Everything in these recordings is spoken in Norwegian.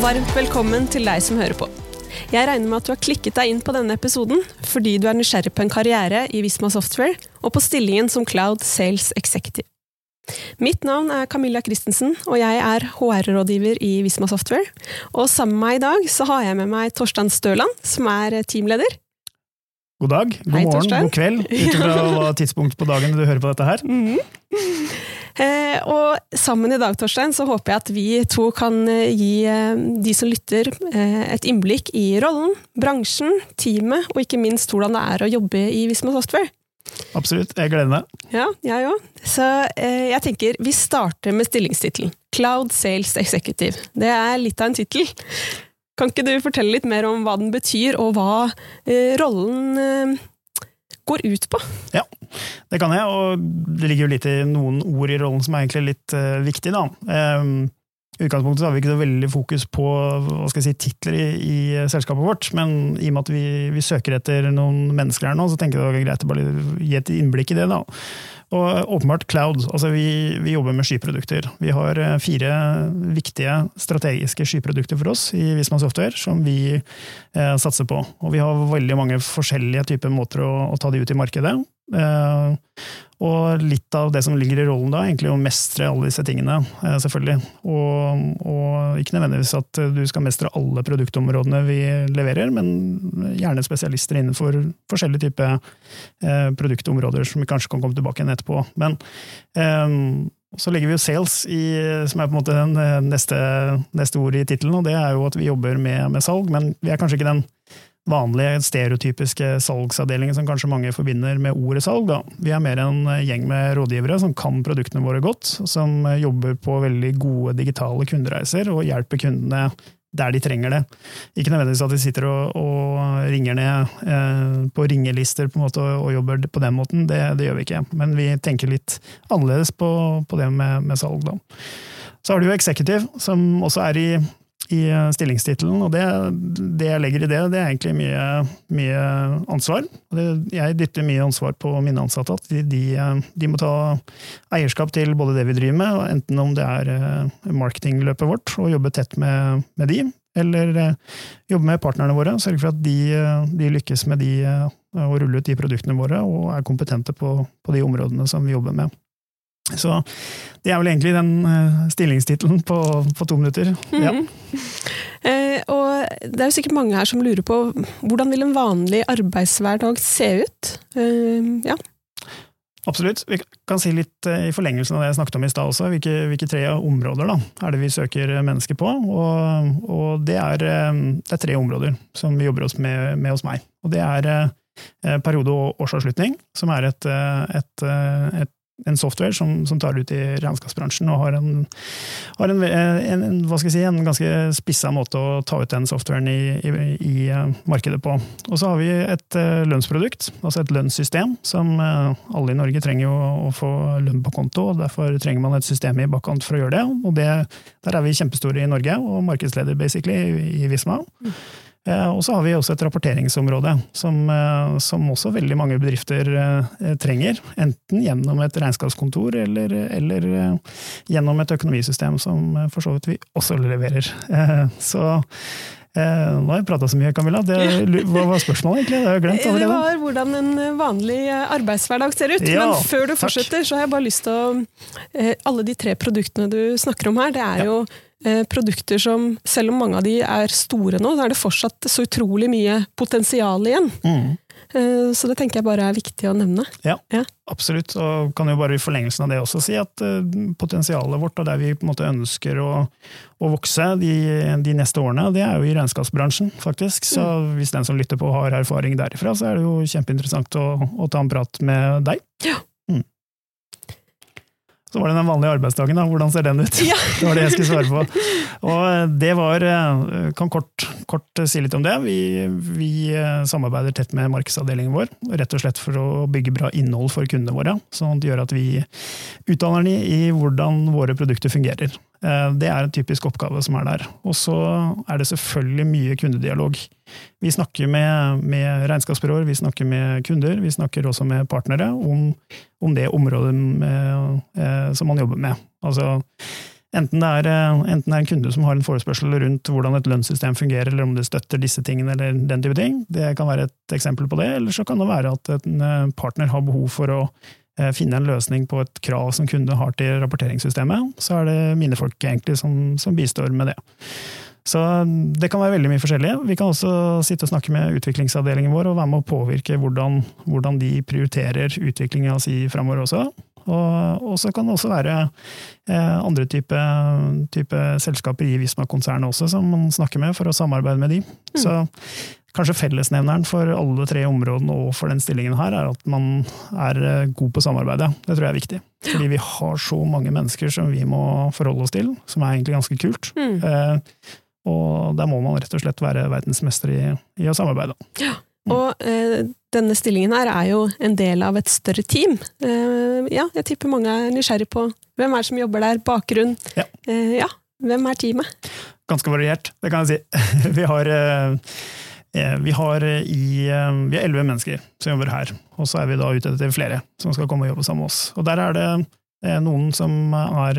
og varmt velkommen til deg som hører på. Jeg regner med at du har klikket deg inn på denne episoden fordi du er nysgjerrig på en karriere i Visma Software og på stillingen som Cloud Sales Executive. Mitt navn er Camilla Christensen, og jeg er HR-rådgiver i Visma Software. Og sammen med meg i dag så har jeg med meg Torstein Støland, som er teamleder. God dag, god Hei, morgen, Torstein. god kveld, ut fra hva tidspunkt på dagen du hører på dette her. Eh, og sammen i dag, Torstein, så håper jeg at vi to kan eh, gi eh, de som lytter, eh, et innblikk i rollen, bransjen, teamet, og ikke minst hvordan det er å jobbe i Visma Software. Absolutt, jeg gleder meg. Ja, jeg òg. Så eh, jeg tenker vi starter med stillingstittelen. Cloud Sales Executive. Det er litt av en tittel. Kan ikke du fortelle litt mer om hva den betyr, og hva eh, rollen eh, går ut på? Ja, det kan jeg, og det ligger jo litt i noen ord i rollen som er egentlig litt uh, viktig, da. Ehm, I utgangspunktet har vi ikke så veldig fokus på si, titler i, i selskapet vårt, men i og med at vi, vi søker etter noen mennesker her nå, så tenker jeg det er greit å bare gi et innblikk i det. da. Og åpenbart cloud. altså Vi, vi jobber med skyprodukter. Vi har eh, fire viktige strategiske skyprodukter for oss i Visma Software som vi eh, satser på. Og vi har veldig mange forskjellige typer måter å, å ta de ut i markedet. Eh, og litt av det som ligger i rollen da, egentlig å mestre alle disse tingene, eh, selvfølgelig. Og, og ikke nødvendigvis at du skal mestre alle produktområdene vi leverer, men gjerne spesialister innenfor forskjellige typer eh, produktområder som vi kanskje kan komme tilbake igjen etterpå. Men så legger vi jo sales, i, som er på en måte den neste, neste ord i tittelen, og det er jo at vi jobber med, med salg, men vi er kanskje ikke den vanlige, stereotypiske salgsavdelingen som kanskje mange forbinder med ordet salg. Da. Vi er mer en gjeng med rådgivere som kan produktene våre godt, som jobber på veldig gode digitale kundereiser og hjelper kundene der de trenger det. Ikke nødvendigvis at de sitter og, og ringer ned eh, på ringelister på en måte, og jobber på den måten, det, det, gjør vi ikke. Men vi tenker litt annerledes på, på det med, med salg. Da. Så har du jo Executive, som også er i i stillingstittelen, og det, det, jeg legger i det, det er egentlig mye, mye ansvar. Jeg dytter mye ansvar på mine ansatte, at de, de, de, må ta eierskap til både det vi driver med, enten om det er eh, marketingløpet vårt, og jobbe tett med, med de, eller eh, jobbe med partnerne våre, sørge for at de, de lykkes med de, å rulle ut de produktene våre, og er kompetente på, på de områdene som vi jobber med. Så det er vel egentlig den uh, stillingstittelen på, på, to minutter. Ja. Mm. Eh, og det er jo sikkert mange her som lurer på hvordan vil en vanlig arbeidshverdag se ut? Eh, ja. Absolutt. Vi kan si litt uh, i forlengelsen av det jeg snakket om i stad også. Hvilke, hvilke, tre områder da, er det vi søker mennesker på? Og, og det, er, det, er, tre områder som vi jobber oss med, med hos meg. Og det er periode- og årsavslutning, som er et, et, et en software som, som, tar det ut i regnskapsbransjen og har, en, har en, en, hva skal jeg si, en ganske spissa måte å ta ut den softwaren i, i, i markedet på. Og så har vi et lønnsprodukt, altså et lønnssystem, som alle i Norge trenger jo å få lønn på konto, og derfor trenger man et system i bakkant for å gjøre det. Og det, der er vi kjempestore i Norge, og markedsleder basically i Visma. Mm. Og så har vi også et rapporteringsområde, som, som også veldig mange bedrifter trenger. Enten gjennom et regnskapskontor eller, eller gjennom et økonomisystem, som for så vidt vi også leverer. Så nå har jeg prata så mye, Camilla. Det, hva var spørsmålet, egentlig? Det har jeg glemt allerede. Det var hvordan en vanlig arbeidshverdag ser ut. Ja, Men før du takk. fortsetter, så har jeg bare lyst til å Alle de tre produktene du snakker om her, det er Ja. jo eh, produkter som, selv om mange av de er store nå, så er det fortsatt så utrolig mye potensial igjen. Mm. Eh, Så det tenker jeg bare er viktig å nevne. Ja, Ja. absolutt. Og kan jo bare i forlengelsen av det også si at eh, potensialet vårt, og der vi på en måte ønsker å, å vokse de, de neste årene, det er jo i regnskapsbransjen, faktisk. Så hvis den som lytter på har erfaring derifra, så er det jo kjempeinteressant å, å ta en prat med deg. Ja. Så var det den vanlige arbeidsdagen, da. Hvordan ser den ut? Ja. Det var det jeg skulle svare på. Og det var eh, Kan kort, kort si litt om det. Vi, vi eh, samarbeider tett med markedsavdelingen vår, rett og slett for å bygge bra innhold for kundene våre. Sånn at det gjør at vi utdanner dem i hvordan våre produkter fungerer. Eh, Det er en typisk oppgave som er der. Og så er det selvfølgelig mye kundedialog. Vi snakker med, med regnskapsbyråer, vi snakker med kunder, vi snakker også med partnere om, om det området med, eh, som man jobber med. Altså, Enten det, er, eh, enten det er en kunde som har en forespørsel rundt hvordan et lønnssystem fungerer, eller om det støtter disse tingene, eller den type ting. Det kan være et eksempel på det. Eller så kan det være at en eh, partner har behov for å finne en løsning på et krav som kunde har til rapporteringssystemet. Så er det mine folk egentlig som, som bistår med det. Så det kan være veldig mye forskjellig. Vi kan også sitte og snakke med utviklingsavdelingen vår og være med å påvirke hvordan, hvordan de prioriterer utviklinga si framover også. Og, så kan det også være eh, andre type, type, selskaper i Visma-konsernet også som man snakker med for å samarbeide med de. Mm. Så kanskje fellesnevneren for alle tre områdene og for den stillingen her, er at man er eh, god på samarbeidet. Det tror jeg er viktig. Fordi vi har så mange mennesker som vi må forholde oss til, som er egentlig ganske kult. Mm. Eh, og der må man rett og slett være verdensmester i, i å samarbeide. Ja. Og eh, denne stillingen her er jo en del av et større team. Eh, ja, jeg tipper mange er nysgjerrig på hvem er det som jobber der, bakgrunn. Ja. Eh, ja. hvem er teamet? Ganske variert, det kan jeg si. vi har eh, vi har eh, er elleve mennesker som jobber her, og så er vi da ute etter flere som skal komme og jobbe sammen med oss. Og der er det noen som er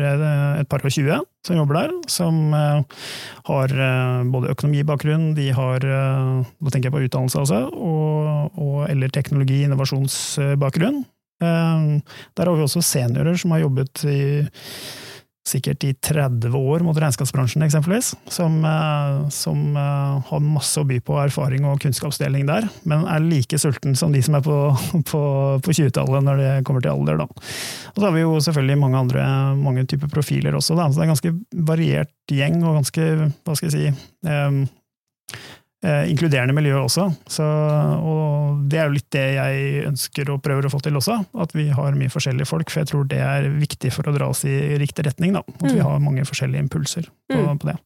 et par og tjue som jobber der, som eh, har eh, både økonomibakgrunn, de har da tenker jeg på utdannelse også, og, og, eller teknologi- innovasjonsbakgrunn. Eh, der har vi også seniorer som har jobbet i sikkert i 30 år mot regnskapsbransjen, eksempelvis, som, eh, som uh, har masse å by på erfaring og kunnskapsdeling der, men er like sulten som de som er på, på, på 20-tallet når det kommer til alder. Da. Og så har vi jo selvfølgelig mange andre mange typer profiler også, da. så det er en ganske variert gjeng og ganske, hva skal jeg si um, Eh, inkluderende miljø også. Så, og det er jo litt det jeg ønsker og prøver å få til også. At vi har mye forskjellige folk, for jeg tror det er viktig for å dra oss i riktig retning. Da. At mm. vi har mange forskjellige impulser på, mm. på det.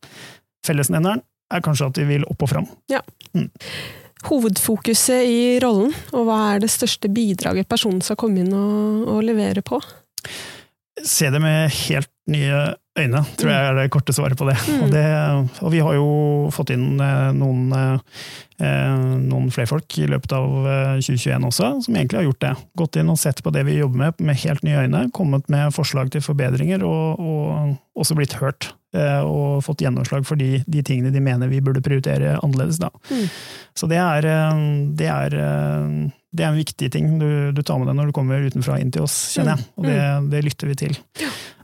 Fellesnevneren er kanskje at vi vil opp og fram. Ja. Mm. Hovedfokuset i rollen, og hva er det største bidraget personen skal komme inn og, og levere på? Se det med helt nye øyne, tror jeg er det korte svaret på det. Mm. Og, det og, vi har jo fått inn eh, noen, eh, noen flere folk i løpet av 2021 eh, også, som egentlig har gjort det. Gått inn og sett på det vi jobber med med helt nye øyne, kommet med forslag til forbedringer, og, og også blitt hørt. Og fått gjennomslag for de, de, tingene de mener vi burde prioritere annerledes. Mm. Så det er, det er det er en viktig ting du, du, tar med deg når du kommer utenfra inn til oss, kjenner jeg. Mm. Og det, mm. det lytter vi til.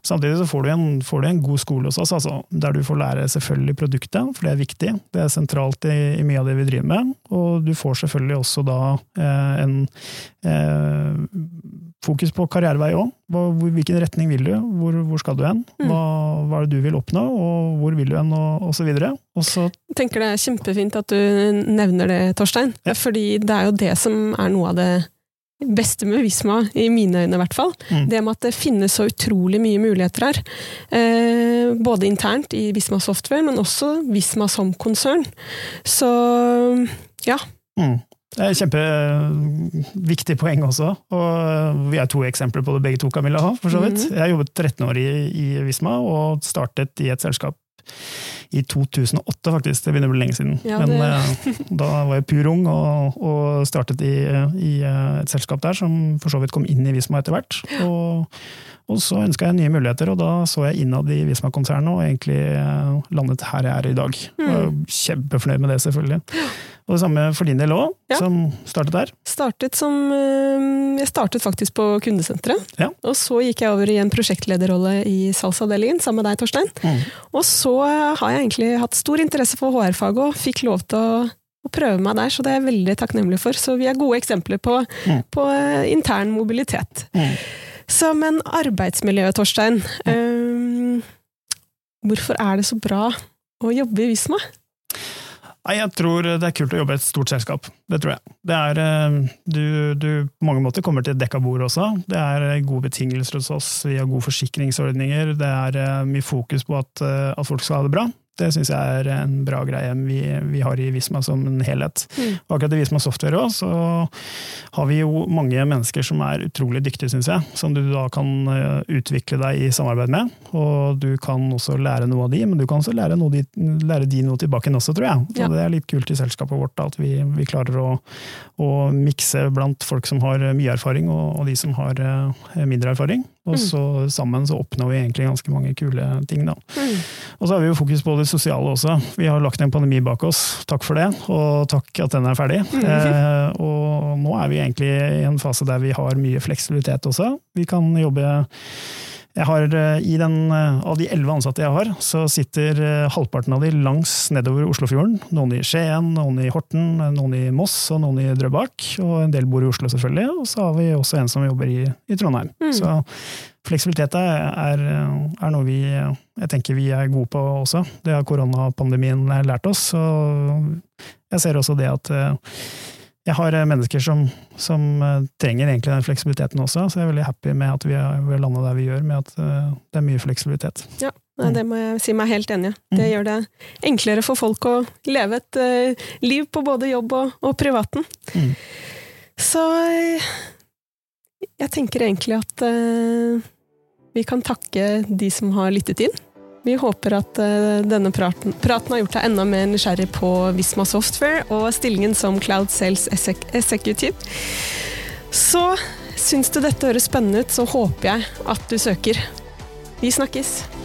Samtidig så får du, en, får du, en, god skole hos oss, altså, der du får lære selvfølgelig produktet, for det er viktig. Det er sentralt i, i mye av det vi driver med. Og du får selvfølgelig også da eh, en eh, fokus på karrierevei òg. Hvilken retning vil du? Hvor, hvor skal du hen? Mm. Hva, hva, er det du vil oppnå, og hvor vil du hen, og osv. Jeg tenker det er kjempefint at du nevner det, Torstein. Ja. Fordi det er jo det som er noe av det beste med Visma, i mine øyne i hvert fall. Mm. Det med at det finnes så utrolig mye muligheter her. Eh, både internt i Visma Software, men også Visma som konsern. Så ja. Mm. Det er et kjempeviktig poeng også. og Vi er to eksempler på det begge to, Camilla. for så vidt. Mm. Jeg har jobbet 13 år i, i Visma og startet i et selskap i 2008, faktisk. Det begynner å bli lenge siden. Ja, Men uh, da var jeg pur ung og, og startet i, i, eh, et selskap der som for så vidt kom inn i Visma etter hvert. Og, og så ønska jeg nye muligheter, og da så jeg innad i Visma-konsernet og egentlig uh, landet her jeg er i dag. Mm. Kjempefornøyd med det, selvfølgelig. Og det samme for din del òg, ja. som startet der? Startet som Jeg startet faktisk på kundesenteret. Ja. Og så gikk jeg over i en prosjektlederrolle i salgsavdelingen sammen med deg, Torstein. Mm. Og så har jeg egentlig hatt stor interesse for HR-faget og fikk lov til å, å, prøve meg der, så det er jeg veldig takknemlig for. Så vi er gode eksempler på, mm. på eh, intern mobilitet. Mm. Så, men arbeidsmiljøet, Torstein. Um, hvorfor er det så bra å jobbe i Visma? Nei, Jeg tror det er kult å jobbe i et stort selskap. Det tror jeg. Det er, eh, du, du på mange måter kommer til et dekka bord også. Det er eh, gode betingelser hos oss, vi har gode forsikringsordninger. Det er eh, mye fokus på at, at folk skal ha det bra. Det syns jeg er en bra greie vi, vi, har i Visma som en helhet. Mm. Og akkurat i Visma Software også, så har vi jo mange mennesker som er utrolig dyktige, syns jeg. Som du da kan eh, utvikle deg i samarbeid med. Og du kan også lære noe av de, men du kan også lære, de, lære de noe tilbake også, tror jeg. Ja. Det er litt kult i selskapet vårt da, at vi, vi klarer å, å, mikse blant folk som har mye erfaring, og, og de som har uh, mindre erfaring. Og Mm. sammen så oppnår vi egentlig ganske mange kule ting, da. Mm. Og så har vi jo fokus på det sosiale også. Vi har lagt en pandemi bak oss, takk for det, og takk at den er ferdig. Mm. eh, og nå er vi egentlig i en fase der vi har mye fleksibilitet også. Vi kan jobbe har, eh, i den, eh, Av de elleve ansatte jeg har, så sitter eh, halvparten av de langs nedover Oslofjorden. Noen i Skien, noen i Horten, noen i Moss og noen i Drøbak. Og en del bor i Oslo, selvfølgelig. Og så har vi også en som jobber i, i Trondheim. Mm. Så fleksibilitet er, er, noe vi jeg tenker vi er gode på også. Det har koronapandemien lært oss. Og jeg ser også det at jeg har eh, mennesker som, som eh, trenger egentlig den fleksibiliteten også, så jeg er veldig happy med at vi har, landa der vi gjør, med at eh, det er mye fleksibilitet. Ja, det må jeg si meg helt enig i. Det Mm. gjør det enklere for folk å leve et liv på både jobb og, og privaten. Mm. Så jeg tenker egentlig at vi kan takke de som har lyttet inn. Vi håper at eh, denne praten, praten har gjort deg enda mer nysgjerrig på Visma Software og stillingen som Cloud Sales Executive. Så syns du dette høres spennende ut, så håper jeg at du søker. Vi snakkes!